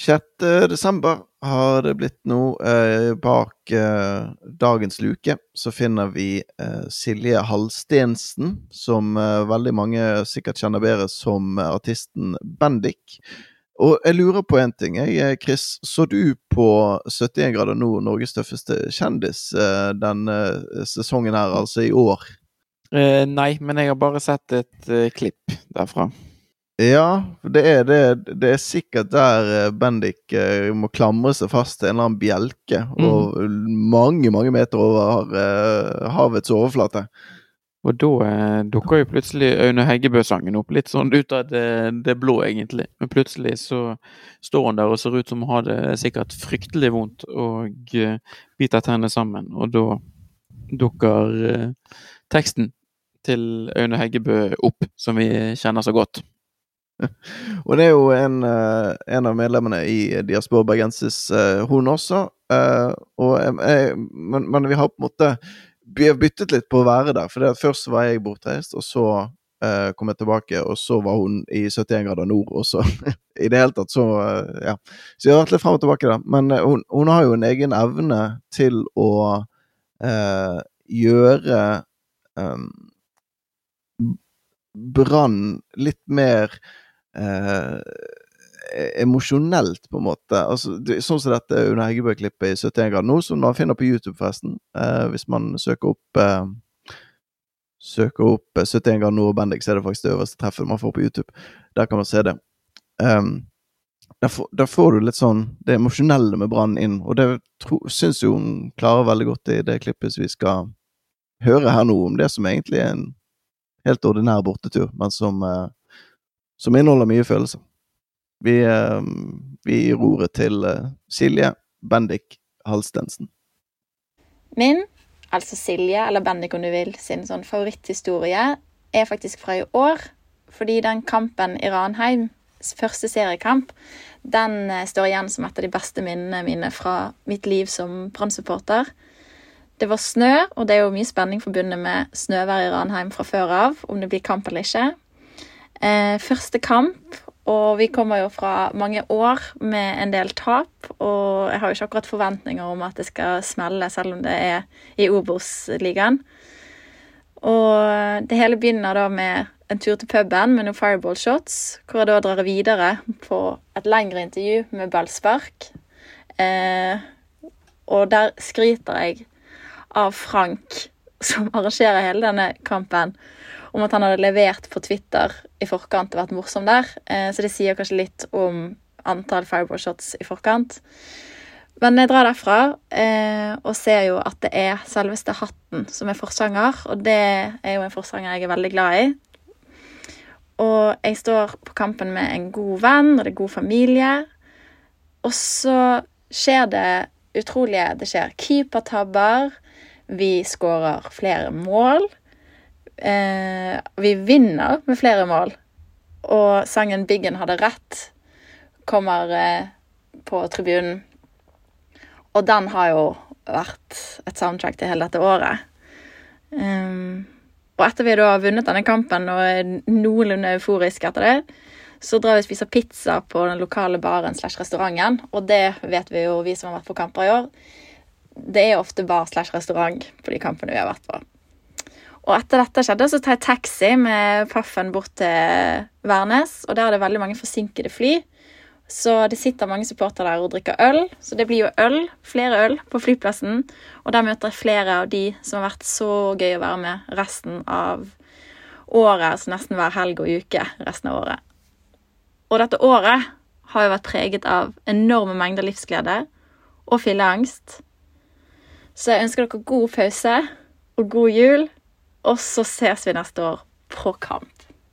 6. desember har det blitt nå. Eh, bak eh, dagens luke så finner vi eh, Silje Halstensen, som eh, veldig mange sikkert kjenner bedre som artisten Bendik. Og jeg lurer på en ting, jeg, eh, Chris. Så du på 71 grader nå, Norges tøffeste kjendis, eh, denne sesongen her, altså i år? nei, men jeg har bare sett et klipp derfra. Ja, det er det. Det er sikkert der eh, Bendik uh, må klamre seg fast til en eller annen bjelke mm. og mange, mange meter over uh, havets overflate. Og da dukker jo plutselig Aune Heggebø-sangen opp, litt sånn ut av det, det, blå, egentlig. Men plutselig så står hun der og ser ut som hun har det sikkert fryktelig vondt og biter tennene sammen. Og da dukker teksten til Aune Heggebø opp, som vi kjenner så godt. og det er jo en, uh, en av medlemmene i Diaspora Bergensis, uh, hun også. Og jeg, men, men, vi har på en måte Vi har byttet litt på å være der. For først var jeg bortreist, og så kom jeg tilbake, og så var hun i 71 grader nord, og så I det hele tatt, så Ja. Så jeg har vært litt fram og tilbake der. Men hun, hun, har jo en egen evne til å gjøre eh, Brann litt mer eh, emosjonelt, på en måte. Altså, det, sånn som dette under Heggebø-klippet i 71 grader nå, som man finner på YouTube, forresten. Eh, hvis man søker opp eh, Søker opp 71 grader nord og Bendik, så er det faktisk det øverste treffet man får på YouTube. Der kan man se det. Um, der, der, får du litt sånn det emosjonelle med Brann inn, og det syns jo hun klarer veldig godt i det klippet som vi skal høre her nå, om det som egentlig er en helt ordinær bortetur, men som uh, som inneholder mye følelser. Vi, eh, vi gir ordet til eh, Silje Bendik Halstensen. Min, altså Silje, eller Bendik om du vil, sin sånn favoritthistorie er faktisk fra i år. Fordi den kampen i Ranheim, første seriekamp, den eh, står igjen som et av de beste minnene mine fra mitt liv som Brann-supporter. Det var snø, og det er jo mye spenning forbundet med snøvær i Ranheim fra før av, om det blir kamp eller ikke. Eh, første kamp, og vi kommer jo fra mange år med en del tap. Og jeg har jo ikke akkurat forventninger om at det skal smelle, selv om det er i Obos-ligaen. Og det hele begynner da med en tur til puben med noen fireball shots, hvor jeg da drar videre på et lengre intervju med ballspark. Eh, og der skryter jeg av Frank, som arrangerer hele denne kampen om at han hadde levert på Twitter i forkant og vært morsom der. Eh, så det sier kanskje litt om antall fireball shots i forkant. Men jeg drar derfra eh, og ser jo at det er selveste Hatten som er forsanger. Og det er jo en forsanger jeg er veldig glad i. Og jeg står på kampen med en god venn, og det er god familie. Og så skjer det utrolige. Det skjer keepertabber. Vi skårer flere mål. Eh, vi vinner med flere mål. Og sangen 'Biggen hadde rett' kommer eh, på tribunen. Og den har jo vært et soundtrack til hele dette året. Um, og etter vi da har vunnet denne kampen og er noenlunde euforisk etter det, så drar vi og spiser pizza på den lokale baren slash restauranten. Og det vet vi jo, vi som har vært på kamper i år. Det er ofte bar slash restaurant på de kampene vi har vært på. Og etter dette skjedde, så tar jeg taxi med Paffen bort til Værnes. Og der er det veldig mange forsinkede fly. Så det sitter mange supportere der og drikker øl. Så det blir jo øl, flere øl, på flyplassen. Og der møter jeg flere av de som har vært så gøy å være med resten av året. Altså nesten hver helg og uke resten av året. Og dette året har jo vært preget av enorme mengder livsglede og fylleangst. Så jeg ønsker dere god pause og god jul. Og så ses vi neste år på kamp.